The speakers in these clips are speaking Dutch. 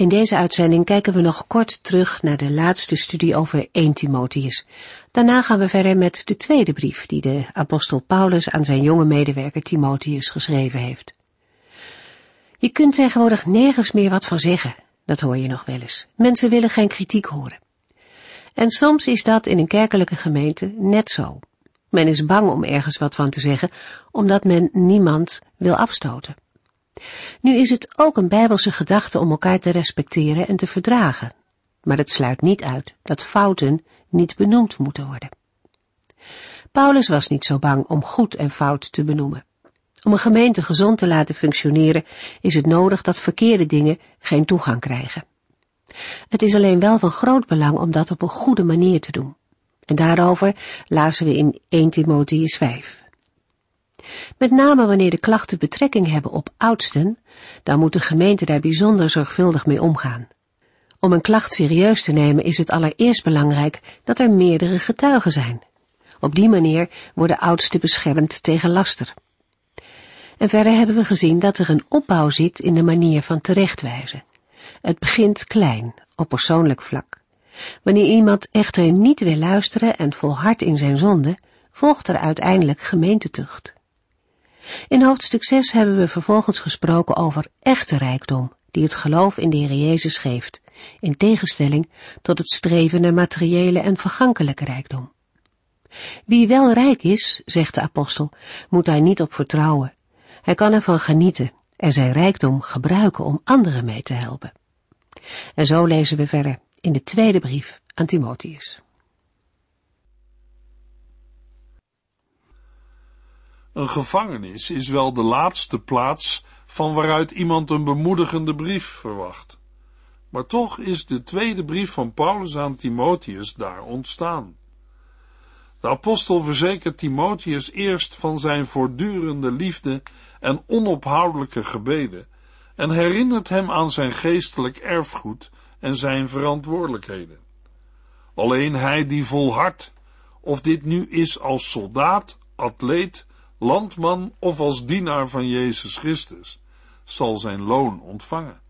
In deze uitzending kijken we nog kort terug naar de laatste studie over 1 Timotheus. Daarna gaan we verder met de tweede brief die de apostel Paulus aan zijn jonge medewerker Timotheus geschreven heeft. Je kunt tegenwoordig nergens meer wat van zeggen, dat hoor je nog wel eens. Mensen willen geen kritiek horen. En soms is dat in een kerkelijke gemeente net zo. Men is bang om ergens wat van te zeggen, omdat men niemand wil afstoten. Nu is het ook een bijbelse gedachte om elkaar te respecteren en te verdragen, maar het sluit niet uit dat fouten niet benoemd moeten worden. Paulus was niet zo bang om goed en fout te benoemen. Om een gemeente gezond te laten functioneren is het nodig dat verkeerde dingen geen toegang krijgen. Het is alleen wel van groot belang om dat op een goede manier te doen. En daarover lazen we in 1 Timotheus 5. Met name wanneer de klachten betrekking hebben op oudsten, dan moet de gemeente daar bijzonder zorgvuldig mee omgaan. Om een klacht serieus te nemen is het allereerst belangrijk dat er meerdere getuigen zijn. Op die manier worden oudsten beschermd tegen laster. En verder hebben we gezien dat er een opbouw zit in de manier van terechtwijzen. Het begint klein, op persoonlijk vlak. Wanneer iemand echter niet wil luisteren en volhardt in zijn zonde, volgt er uiteindelijk gemeentetucht. In hoofdstuk 6 hebben we vervolgens gesproken over echte rijkdom, die het geloof in de Heer Jezus geeft, in tegenstelling tot het streven naar materiële en vergankelijke rijkdom. Wie wel rijk is, zegt de apostel, moet daar niet op vertrouwen. Hij kan ervan genieten en zijn rijkdom gebruiken om anderen mee te helpen. En zo lezen we verder in de tweede brief aan Timotheus. Een gevangenis is wel de laatste plaats van waaruit iemand een bemoedigende brief verwacht. Maar toch is de tweede brief van Paulus aan Timotheus daar ontstaan. De apostel verzekert Timotheus eerst van zijn voortdurende liefde en onophoudelijke gebeden en herinnert hem aan zijn geestelijk erfgoed en zijn verantwoordelijkheden. Alleen hij die volhardt, of dit nu is als soldaat, atleet landman of als dienaar van Jezus Christus, zal zijn loon ontvangen.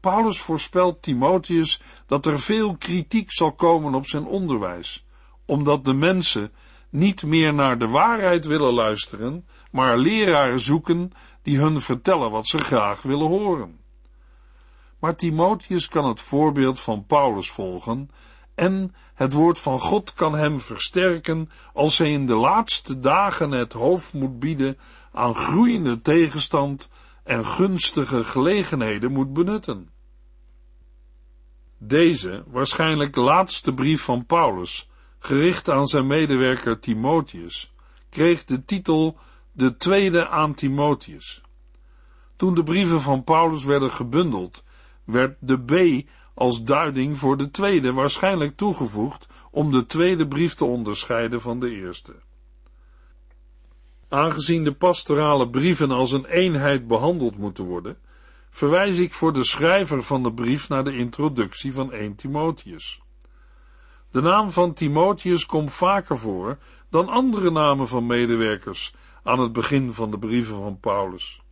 Paulus voorspelt Timotheus dat er veel kritiek zal komen op zijn onderwijs, omdat de mensen niet meer naar de waarheid willen luisteren, maar leraren zoeken die hun vertellen wat ze graag willen horen. Maar Timotheus kan het voorbeeld van Paulus volgen en het woord van God kan hem versterken als hij in de laatste dagen het hoofd moet bieden aan groeiende tegenstand en gunstige gelegenheden moet benutten. Deze, waarschijnlijk laatste brief van Paulus, gericht aan zijn medewerker Timotheus, kreeg de titel De Tweede aan Timotheus. Toen de brieven van Paulus werden gebundeld, werd de B als duiding voor de tweede waarschijnlijk toegevoegd om de tweede brief te onderscheiden van de eerste. Aangezien de pastorale brieven als een eenheid behandeld moeten worden, verwijs ik voor de schrijver van de brief naar de introductie van 1 Timotheus. De naam van Timotheus komt vaker voor dan andere namen van medewerkers aan het begin van de brieven van Paulus.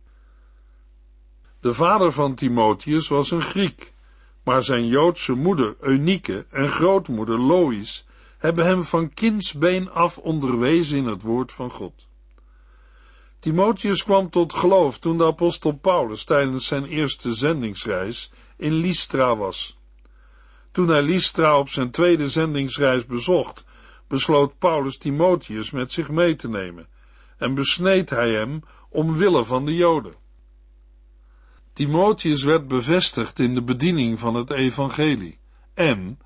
De vader van Timotheus was een Griek maar zijn Joodse moeder Eunike en grootmoeder Lois hebben hem van kindsbeen af onderwezen in het woord van God. Timotheus kwam tot geloof toen de apostel Paulus tijdens zijn eerste zendingsreis in Lystra was. Toen hij Lystra op zijn tweede zendingsreis bezocht, besloot Paulus Timotheus met zich mee te nemen en besneed hij hem omwille van de Joden. Timotheus werd bevestigd in de bediening van het evangelie en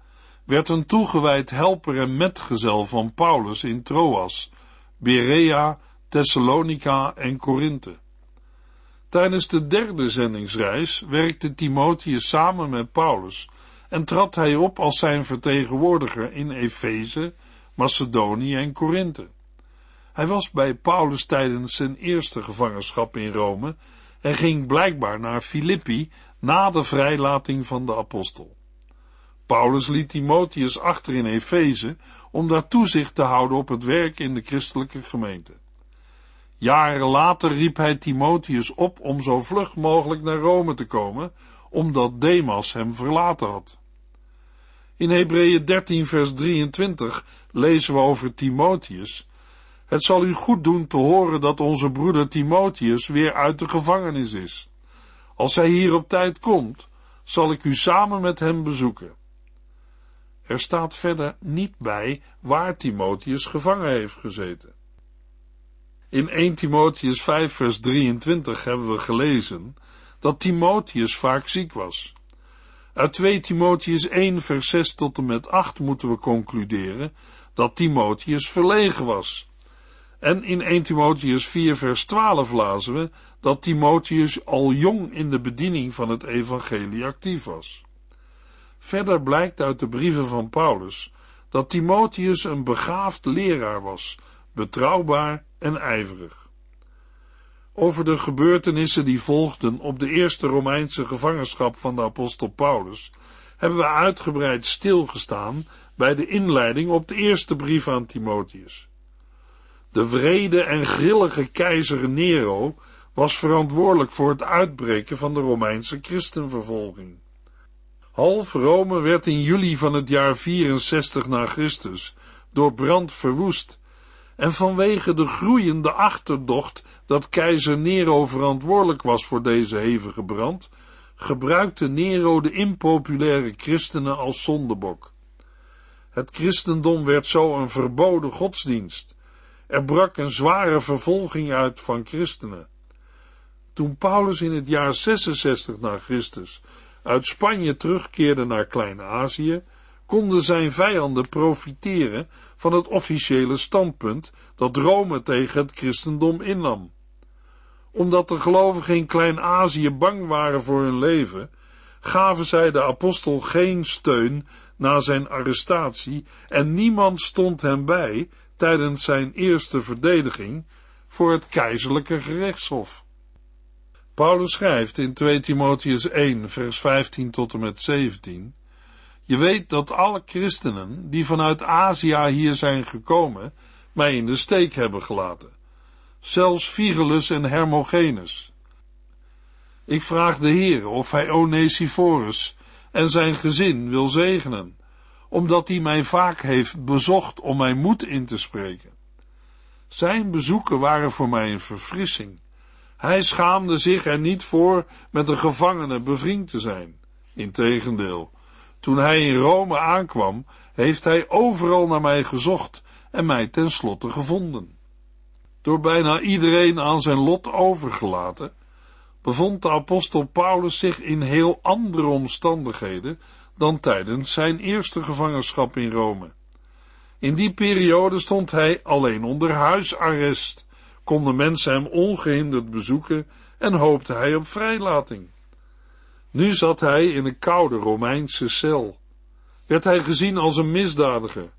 werd een toegewijd helper en metgezel van Paulus in Troas, Berea, Thessalonica en Korinthe. Tijdens de derde zendingsreis werkte Timotheus samen met Paulus en trad hij op als zijn vertegenwoordiger in Efeze, Macedonië en Korinthe. Hij was bij Paulus tijdens zijn eerste gevangenschap in Rome en ging blijkbaar naar Filippi na de vrijlating van de apostel. Paulus liet Timotheus achter in Efeze om daar toezicht te houden op het werk in de christelijke gemeente. Jaren later riep hij Timotheus op om zo vlug mogelijk naar Rome te komen, omdat Demas hem verlaten had. In Hebreeën 13 vers 23 lezen we over Timotheus. Het zal u goed doen te horen dat onze broeder Timotheus weer uit de gevangenis is. Als hij hier op tijd komt, zal ik u samen met hem bezoeken. Er staat verder niet bij waar Timotheus gevangen heeft gezeten. In 1 Timotheus 5 vers 23 hebben we gelezen dat Timotheus vaak ziek was. Uit 2 Timotheus 1 vers 6 tot en met 8 moeten we concluderen dat Timotheus verlegen was. En in 1 Timotheus 4 vers 12 lazen we dat Timotheus al jong in de bediening van het evangelie actief was. Verder blijkt uit de brieven van Paulus dat Timotheus een begaafd leraar was, betrouwbaar en ijverig. Over de gebeurtenissen die volgden op de eerste Romeinse gevangenschap van de apostel Paulus hebben we uitgebreid stilgestaan bij de inleiding op de eerste brief aan Timotheus. De vrede en grillige keizer Nero was verantwoordelijk voor het uitbreken van de Romeinse christenvervolging. Half Rome werd in juli van het jaar 64 na Christus door brand verwoest en vanwege de groeiende achterdocht dat keizer Nero verantwoordelijk was voor deze hevige brand, gebruikte Nero de impopulaire christenen als zondebok. Het christendom werd zo een verboden godsdienst. Er brak een zware vervolging uit van christenen. Toen Paulus in het jaar 66 na Christus uit Spanje terugkeerde naar Klein-Azië, konden zijn vijanden profiteren van het officiële standpunt dat Rome tegen het christendom innam. Omdat de gelovigen in Klein-Azië bang waren voor hun leven, gaven zij de apostel geen steun na zijn arrestatie en niemand stond hem bij tijdens zijn eerste verdediging voor het keizerlijke gerechtshof. Paulus schrijft in 2 Timotheus 1 vers 15 tot en met 17 je weet dat alle christenen die vanuit Azië hier zijn gekomen, mij in de steek hebben gelaten. Zelfs Vigelus en Hermogenes. Ik vraag de Heer of hij Onesiphorus en zijn gezin wil zegenen, omdat hij mij vaak heeft bezocht om mijn moed in te spreken. Zijn bezoeken waren voor mij een verfrissing. Hij schaamde zich er niet voor met een gevangene bevriend te zijn. Integendeel, toen hij in Rome aankwam, heeft hij overal naar mij gezocht en mij tenslotte gevonden. Door bijna iedereen aan zijn lot overgelaten, bevond de apostel Paulus zich in heel andere omstandigheden dan tijdens zijn eerste gevangenschap in Rome. In die periode stond hij alleen onder huisarrest, konden mensen hem ongehinderd bezoeken en hoopte hij op vrijlating. Nu zat hij in een koude Romeinse cel. Werd hij gezien als een misdadiger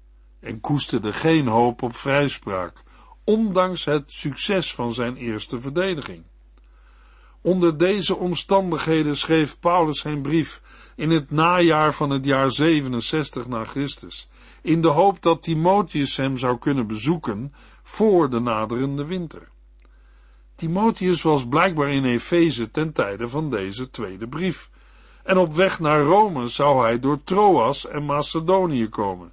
en koesterde geen hoop op vrijspraak, ondanks het succes van zijn eerste verdediging. Onder deze omstandigheden schreef Paulus zijn brief in het najaar van het jaar 67 na Christus, in de hoop dat Timotheus hem zou kunnen bezoeken voor de naderende winter. Timotheus was blijkbaar in Efeze ten tijde van deze tweede brief. En op weg naar Rome zou hij door Troas en Macedonië komen.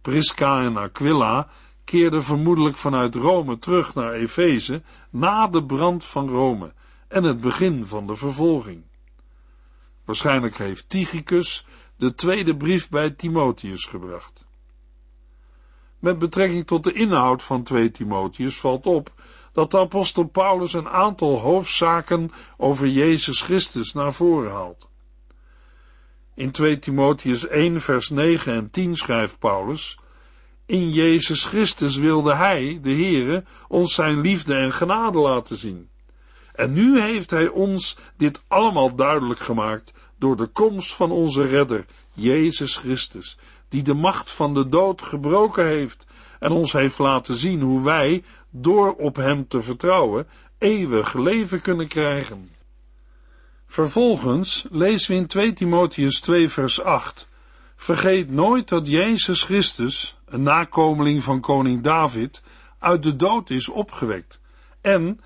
Prisca en Aquila keerden vermoedelijk vanuit Rome terug naar Efeze na de brand van Rome en het begin van de vervolging. Waarschijnlijk heeft Tychicus de tweede brief bij Timotheus gebracht. Met betrekking tot de inhoud van 2 Timotheus valt op dat de apostel Paulus een aantal hoofdzaken over Jezus Christus naar voren haalt. In 2 Timotheus 1 vers 9 en 10 schrijft Paulus, in Jezus Christus wilde Hij, de Heere, ons zijn liefde en genade laten zien. En nu heeft Hij ons dit allemaal duidelijk gemaakt door de komst van onze redder, Jezus Christus, die de macht van de dood gebroken heeft en ons heeft laten zien hoe wij, door op hem te vertrouwen, eeuwig leven kunnen krijgen. Vervolgens lezen we in 2 Timotheus 2 vers 8 Vergeet nooit dat Jezus Christus, een nakomeling van koning David, uit de dood is opgewekt. En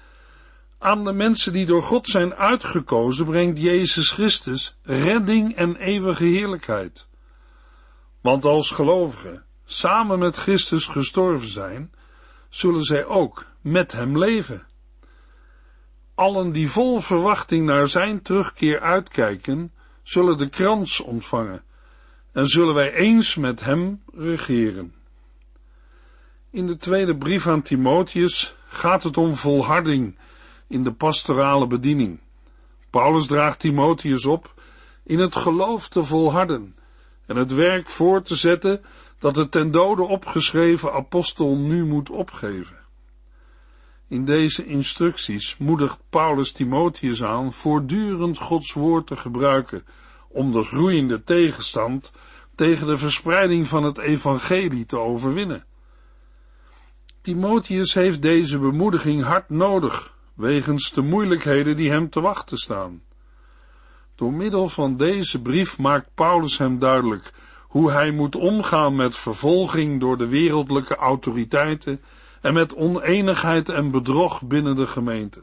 aan de mensen die door God zijn uitgekozen brengt Jezus Christus redding en eeuwige heerlijkheid. Want als gelovigen samen met Christus gestorven zijn, zullen zij ook met hem leven. Allen die vol verwachting naar zijn terugkeer uitkijken, zullen de krans ontvangen en zullen wij eens met hem regeren. In de tweede brief aan Timotheus gaat het om volharding in de pastorale bediening. Paulus draagt Timotheus op in het geloof te volharden en het werk voor te zetten dat de ten dode opgeschreven apostel nu moet opgeven. In deze instructies moedigt Paulus Timotheus aan voortdurend Gods woord te gebruiken om de groeiende tegenstand tegen de verspreiding van het evangelie te overwinnen. Timotheus heeft deze bemoediging hard nodig, wegens de moeilijkheden die hem te wachten staan. Door middel van deze brief maakt Paulus hem duidelijk hoe hij moet omgaan met vervolging door de wereldlijke autoriteiten en met oneenigheid en bedrog binnen de gemeente.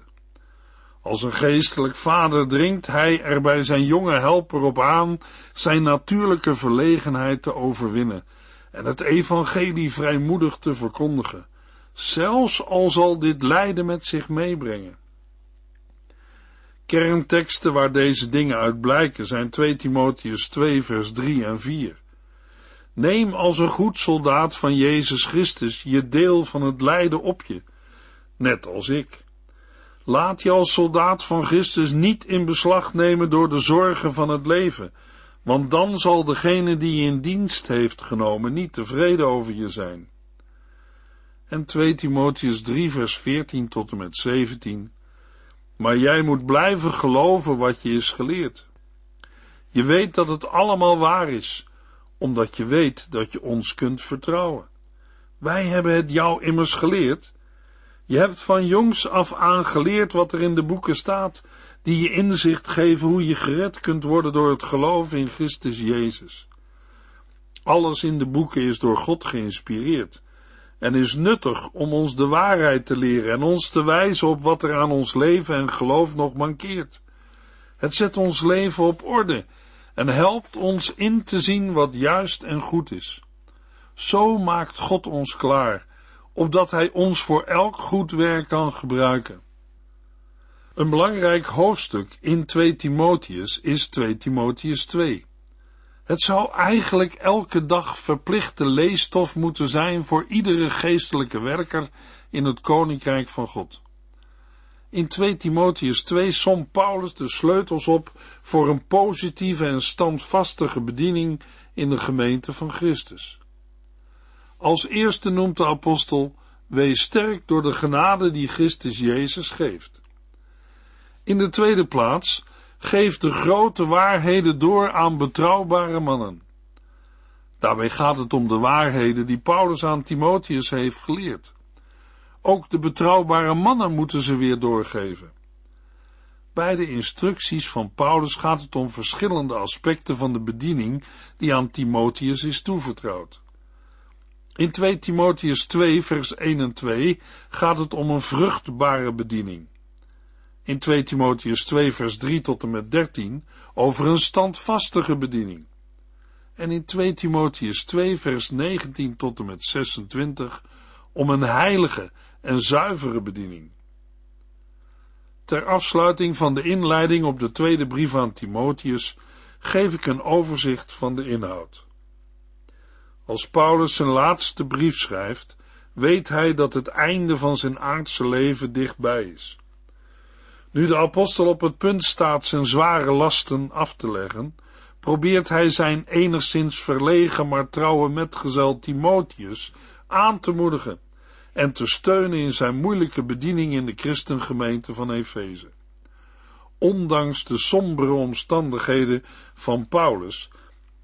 Als een geestelijk vader dringt hij er bij zijn jonge helper op aan zijn natuurlijke verlegenheid te overwinnen en het evangelie vrijmoedig te verkondigen, zelfs al zal dit lijden met zich meebrengen. Kernteksten waar deze dingen uit blijken zijn 2 Timotheus 2 vers 3 en 4. Neem als een goed soldaat van Jezus Christus je deel van het lijden op je, net als ik. Laat je als soldaat van Christus niet in beslag nemen door de zorgen van het leven, want dan zal degene die je in dienst heeft genomen niet tevreden over je zijn. En 2 Timotheus 3 vers 14 tot en met 17. Maar jij moet blijven geloven wat je is geleerd. Je weet dat het allemaal waar is, omdat je weet dat je ons kunt vertrouwen. Wij hebben het jou immers geleerd je hebt van jongs af aan geleerd wat er in de boeken staat, die je inzicht geven hoe je gered kunt worden door het geloof in Christus Jezus. Alles in de boeken is door God geïnspireerd en is nuttig om ons de waarheid te leren en ons te wijzen op wat er aan ons leven en geloof nog mankeert. Het zet ons leven op orde en helpt ons in te zien wat juist en goed is. Zo maakt God ons klaar opdat Hij ons voor elk goed werk kan gebruiken. Een belangrijk hoofdstuk in 2 Timotheus is 2 Timotheus 2. Het zou eigenlijk elke dag verplichte leesstof moeten zijn voor iedere geestelijke werker in het Koninkrijk van God. In 2 Timotheus 2 somt Paulus de sleutels op voor een positieve en standvastige bediening in de gemeente van Christus. Als eerste noemt de apostel, wees sterk door de genade die Christus Jezus geeft. In de tweede plaats, geef de grote waarheden door aan betrouwbare mannen. Daarbij gaat het om de waarheden die Paulus aan Timotheus heeft geleerd. Ook de betrouwbare mannen moeten ze weer doorgeven. Bij de instructies van Paulus gaat het om verschillende aspecten van de bediening die aan Timotheus is toevertrouwd. In 2 Timotheus 2, vers 1 en 2 gaat het om een vruchtbare bediening. In 2 Timotheus 2, vers 3 tot en met 13 over een standvastige bediening. En in 2 Timotheus 2, vers 19 tot en met 26 om een heilige en zuivere bediening. Ter afsluiting van de inleiding op de tweede brief aan Timotheus geef ik een overzicht van de inhoud. Als Paulus zijn laatste brief schrijft, weet hij dat het einde van zijn aardse leven dichtbij is. Nu de apostel op het punt staat zijn zware lasten af te leggen, probeert hij zijn enigszins verlegen maar trouwe metgezel Timotheus aan te moedigen en te steunen in zijn moeilijke bediening in de christengemeente van Efeze. ondanks de sombere omstandigheden van Paulus,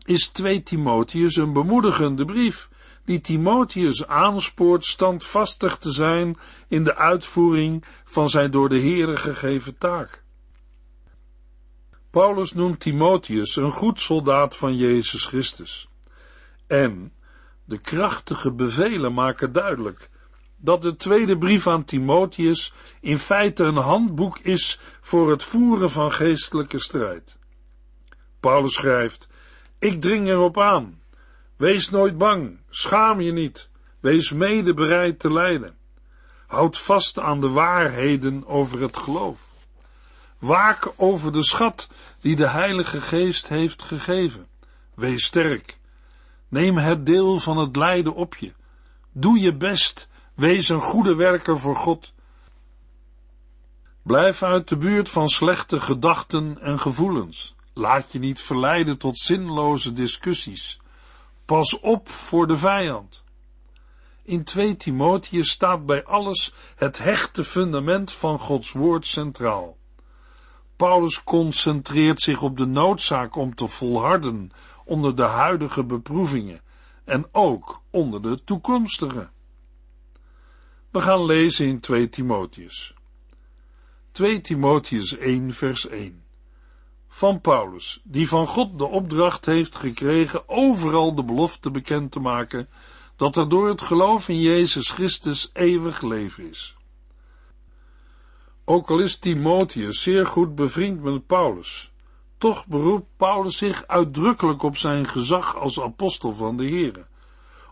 is 2 Timotheus een bemoedigende brief die Timotheus aanspoort standvastig te zijn in de uitvoering van zijn door de Heere gegeven taak. Paulus noemt Timotheus een goed soldaat van Jezus Christus. En de krachtige bevelen maken duidelijk dat de tweede brief aan Timotheus in feite een handboek is voor het voeren van geestelijke strijd. Paulus schrijft: Ik dring erop aan. Wees nooit bang, schaam je niet, wees mede bereid te lijden. Houd vast aan de waarheden over het geloof. Waak over de schat die de Heilige Geest heeft gegeven. Wees sterk. Neem het deel van het lijden op je. Doe je best. Wees een goede werker voor God. Blijf uit de buurt van slechte gedachten en gevoelens. Laat je niet verleiden tot zinloze discussies. Pas op voor de vijand. In 2 Timotheus staat bij alles het hechte fundament van Gods woord centraal. Paulus concentreert zich op de noodzaak om te volharden onder de huidige beproevingen en ook onder de toekomstige. We gaan lezen in 2 Timotheus. 2 Timotheus 1 vers 1 Van Paulus, die van God de opdracht heeft gekregen overal de belofte bekend te maken dat er door het geloof in Jezus Christus eeuwig leven is. Ook al is Timotheus zeer goed bevriend met Paulus, toch beroept Paulus zich uitdrukkelijk op zijn gezag als apostel van de Here,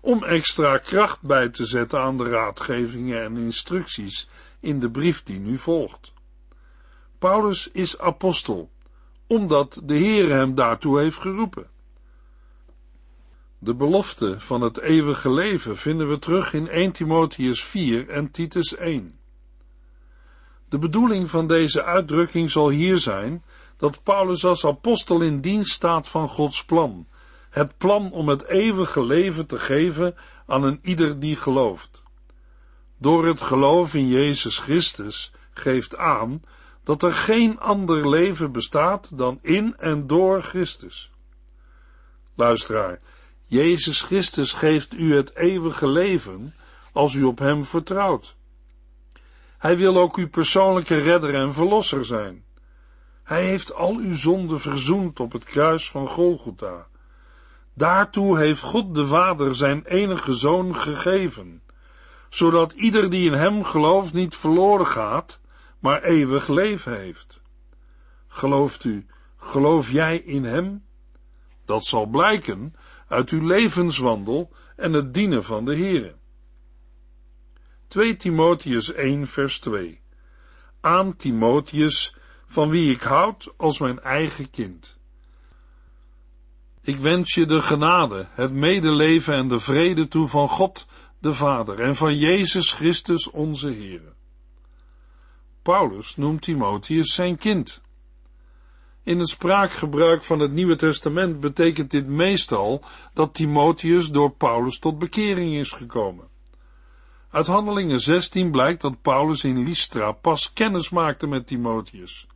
om extra kracht bij te zetten aan de raadgevingen en instructies in de brief die nu volgt. Paulus is apostel, omdat de Heere hem daartoe heeft geroepen. De belofte van het eeuwige leven vinden we terug in 1 Timotheus 4 en Titus 1. De bedoeling van deze uitdrukking zal hier zijn dat Paulus als apostel in dienst staat van Gods plan, het plan om het eeuwige leven te geven aan een ieder die gelooft. Door het geloof in Jezus Christus geeft aan dat er geen ander leven bestaat dan in en door Christus. Luisteraar, Jezus Christus geeft u het eeuwige leven als u op Hem vertrouwt. Hij wil ook uw persoonlijke redder en verlosser zijn. Hij heeft al uw zonden verzoend op het kruis van Golgotha. Daartoe heeft God de Vader zijn enige zoon gegeven, zodat ieder die in hem gelooft niet verloren gaat, maar eeuwig leven heeft. Gelooft u, geloof jij in hem? Dat zal blijken uit uw levenswandel en het dienen van de Heere. 2 Timotheus 1 vers 2 Aan Timotheus, van wie ik houd als mijn eigen kind. Ik wens je de genade, het medeleven en de vrede toe van God, de Vader, en van Jezus Christus onze Heer. Paulus noemt Timotheus zijn kind. In het spraakgebruik van het Nieuwe Testament betekent dit meestal dat Timotheus door Paulus tot bekering is gekomen. Uit Handelingen 16 blijkt dat Paulus in Lystra pas kennis maakte met Timotheus.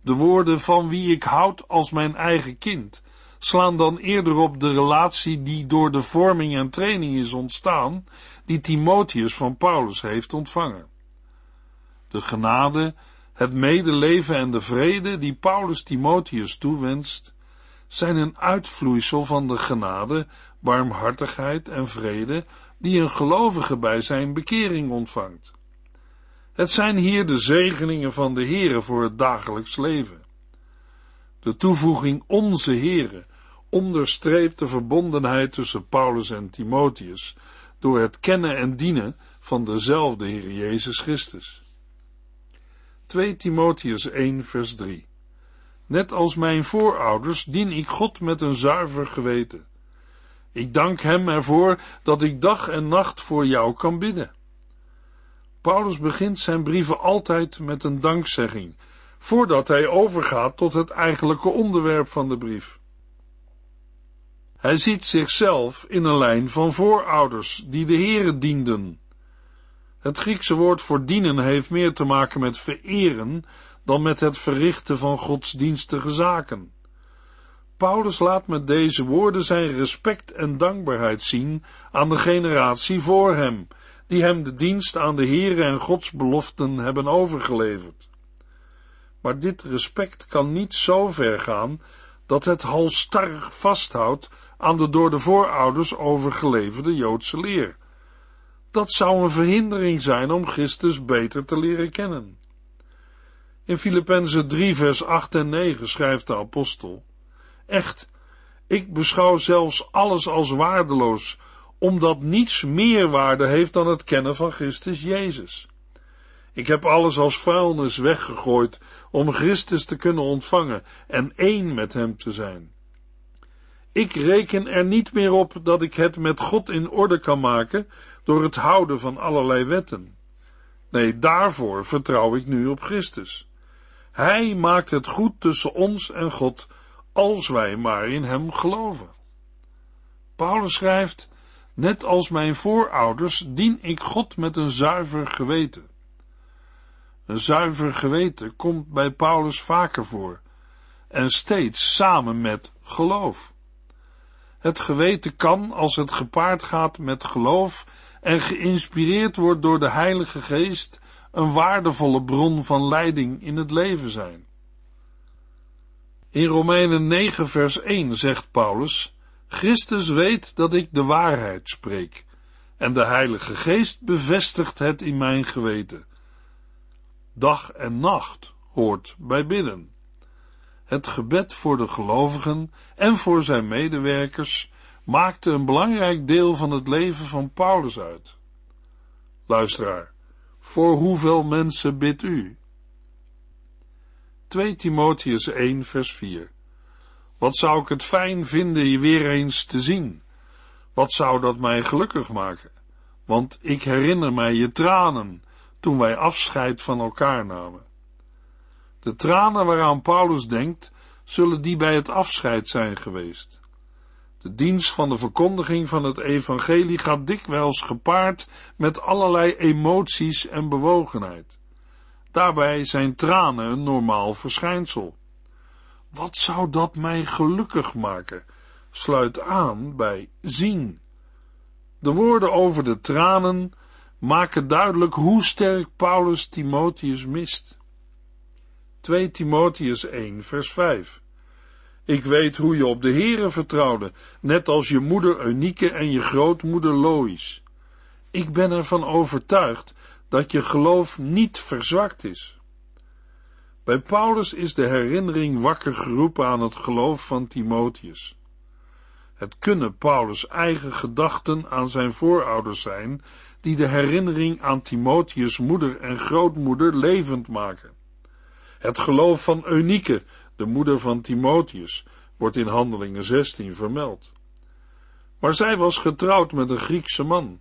De woorden van wie ik houd als mijn eigen kind slaan dan eerder op de relatie die door de vorming en training is ontstaan, die Timotheus van Paulus heeft ontvangen. De genade, het medeleven en de vrede die Paulus Timotheus toewenst, zijn een uitvloeisel van de genade, barmhartigheid en vrede die een gelovige bij zijn bekering ontvangt. Het zijn hier de zegeningen van de Heere voor het dagelijks leven. De toevoeging onze Heere onderstreept de verbondenheid tussen Paulus en Timotheus door het kennen en dienen van dezelfde Heer Jezus Christus. 2 Timotheus 1 vers 3 Net als mijn voorouders dien ik God met een zuiver geweten. Ik dank hem ervoor dat ik dag en nacht voor jou kan bidden. Paulus begint zijn brieven altijd met een dankzegging, voordat hij overgaat tot het eigenlijke onderwerp van de brief. Hij ziet zichzelf in een lijn van voorouders die de Here dienden. Het Griekse woord voor dienen heeft meer te maken met vereren dan met het verrichten van godsdienstige zaken. Paulus laat met deze woorden zijn respect en dankbaarheid zien aan de generatie voor hem, die hem de dienst aan de Heere en Gods beloften hebben overgeleverd. Maar dit respect kan niet zo ver gaan dat het halstarrig vasthoudt aan de door de voorouders overgeleverde Joodse leer. Dat zou een verhindering zijn om Christus beter te leren kennen. In Filippenzen 3 vers 8 en 9 schrijft de apostel, Echt, ik beschouw zelfs alles als waardeloos, omdat niets meer waarde heeft dan het kennen van Christus Jezus. Ik heb alles als vuilnis weggegooid om Christus te kunnen ontvangen en één met Hem te zijn. Ik reken er niet meer op dat ik het met God in orde kan maken door het houden van allerlei wetten. Nee, daarvoor vertrouw ik nu op Christus. Hij maakt het goed tussen ons en God, als wij maar in Hem geloven. Paulus schrijft, net als mijn voorouders dien ik God met een zuiver geweten. Een zuiver geweten komt bij Paulus vaker voor, en steeds samen met geloof. Het geweten kan, als het gepaard gaat met geloof en geïnspireerd wordt door de Heilige Geest, een waardevolle bron van leiding in het leven zijn. In Romeinen 9 vers 1 zegt Paulus, Christus weet dat ik de waarheid spreek, en de Heilige Geest bevestigt het in mijn geweten. Dag en nacht hoort bij bidden. Het gebed voor de gelovigen en voor zijn medewerkers maakte een belangrijk deel van het leven van Paulus uit. Luisteraar, voor hoeveel mensen bidt u? 2 Timotheus 1 vers 4 Wat zou ik het fijn vinden je weer eens te zien? Wat zou dat mij gelukkig maken? Want ik herinner mij je tranen toen wij afscheid van elkaar namen. De tranen waaraan Paulus denkt, zullen die bij het afscheid zijn geweest. De dienst van de verkondiging van het evangelie gaat dikwijls gepaard met allerlei emoties en bewogenheid. Daarbij zijn tranen een normaal verschijnsel. Wat zou dat mij gelukkig maken? Sluit aan bij zien. De woorden over de tranen maken duidelijk hoe sterk Paulus Timotheus mist. 2 Timotheus 1 vers 5 Ik weet hoe je op de Here vertrouwde, net als je moeder Eunike en je grootmoeder Lois. Ik ben ervan overtuigd dat je geloof niet verzwakt is. Bij Paulus is de herinnering wakker geroepen aan het geloof van Timotheus. Het kunnen Paulus' eigen gedachten aan zijn voorouders zijn, die de herinnering aan Timotheus' moeder en grootmoeder levend maken. Het geloof van Eunike, de moeder van Timotheus, wordt in Handelingen 16 vermeld. Maar zij was getrouwd met een Griekse man,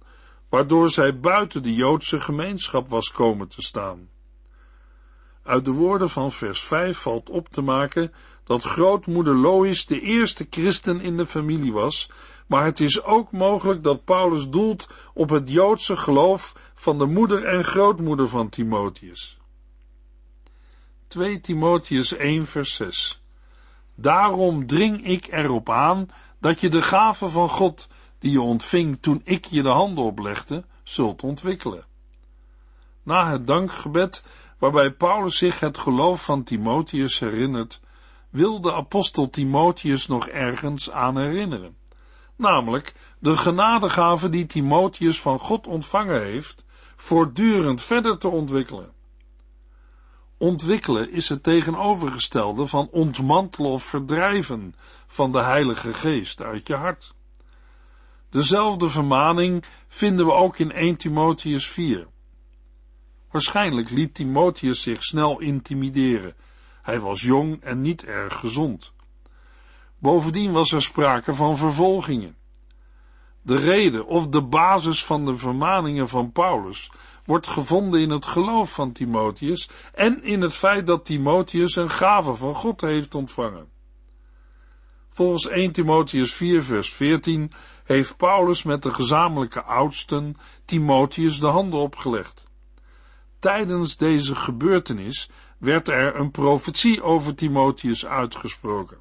waardoor zij buiten de Joodse gemeenschap was komen te staan. Uit de woorden van vers 5 valt op te maken dat grootmoeder Lois de eerste christen in de familie was, maar het is ook mogelijk dat Paulus doelt op het Joodse geloof van de moeder en grootmoeder van Timotheus. 2 Timotheus 1 vers 6 Daarom dring ik erop aan dat je de gave van God, die je ontving toen ik je de handen oplegde, zult ontwikkelen. Na het dankgebed, waarbij Paulus zich het geloof van Timotheus herinnert, wil de apostel Timotheus nog ergens aan herinneren. Namelijk de genadegave die Timotheus van God ontvangen heeft, voortdurend verder te ontwikkelen. Ontwikkelen is het tegenovergestelde van ontmantelen of verdrijven van de Heilige Geest uit je hart. Dezelfde vermaning vinden we ook in 1 Timotheus 4. Waarschijnlijk liet Timotheus zich snel intimideren. Hij was jong en niet erg gezond. Bovendien was er sprake van vervolgingen. De reden of de basis van de vermaningen van Paulus wordt gevonden in het geloof van Timotheus en in het feit dat Timotheus een gave van God heeft ontvangen. Volgens 1 Timotheus 4 vers 14 heeft Paulus met de gezamenlijke oudsten Timotheus de handen opgelegd. Tijdens deze gebeurtenis werd er een profetie over Timotheus uitgesproken.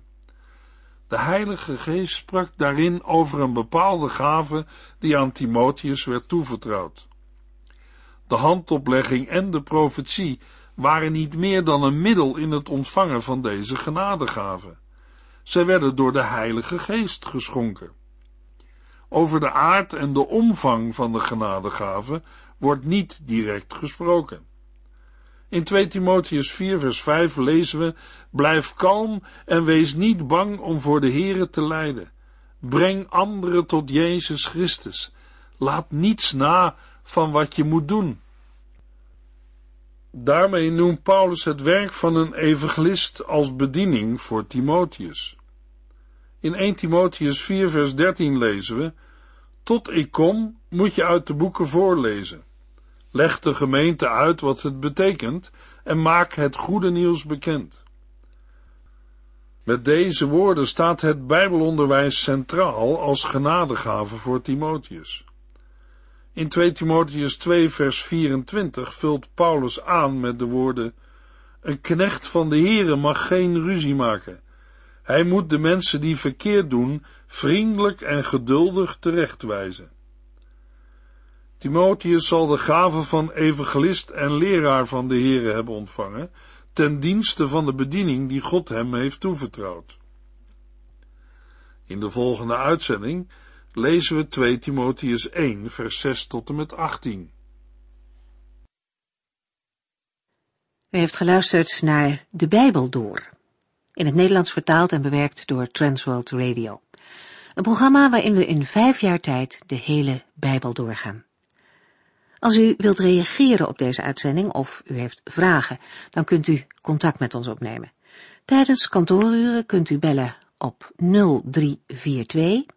De Heilige Geest sprak daarin over een bepaalde gave die aan Timotheus werd toevertrouwd. De handoplegging en de profetie waren niet meer dan een middel in het ontvangen van deze genadegave. Zij werden door de Heilige Geest geschonken. Over de aard en de omvang van de genadegave wordt niet direct gesproken. In 2 Timotheus 4 vers 5 lezen we, blijf kalm en wees niet bang om voor de Here te lijden. Breng anderen tot Jezus Christus. Laat niets na van wat je moet doen. Daarmee noemt Paulus het werk van een evangelist als bediening voor Timotheus. In 1 Timotheus 4 vers 13 lezen we, tot ik kom moet je uit de boeken voorlezen. Leg de gemeente uit wat het betekent en maak het goede nieuws bekend. Met deze woorden staat het Bijbelonderwijs centraal als genadegave voor Timotheus. In 2 Timotheus 2 vers 24 vult Paulus aan met de woorden Een knecht van de Here mag geen ruzie maken. Hij moet de mensen die verkeerd doen vriendelijk en geduldig terechtwijzen. Timotheus zal de gave van evangelist en leraar van de Here hebben ontvangen, ten dienste van de bediening die God hem heeft toevertrouwd. In de volgende uitzending lezen we 2 Timotheus 1, vers 6 tot en met 18. U heeft geluisterd naar De Bijbel Door, in het Nederlands vertaald en bewerkt door Transworld Radio. Een programma waarin we in vijf jaar tijd de hele Bijbel doorgaan. Als u wilt reageren op deze uitzending of u heeft vragen, dan kunt u contact met ons opnemen. Tijdens kantooruren kunt u bellen op 0342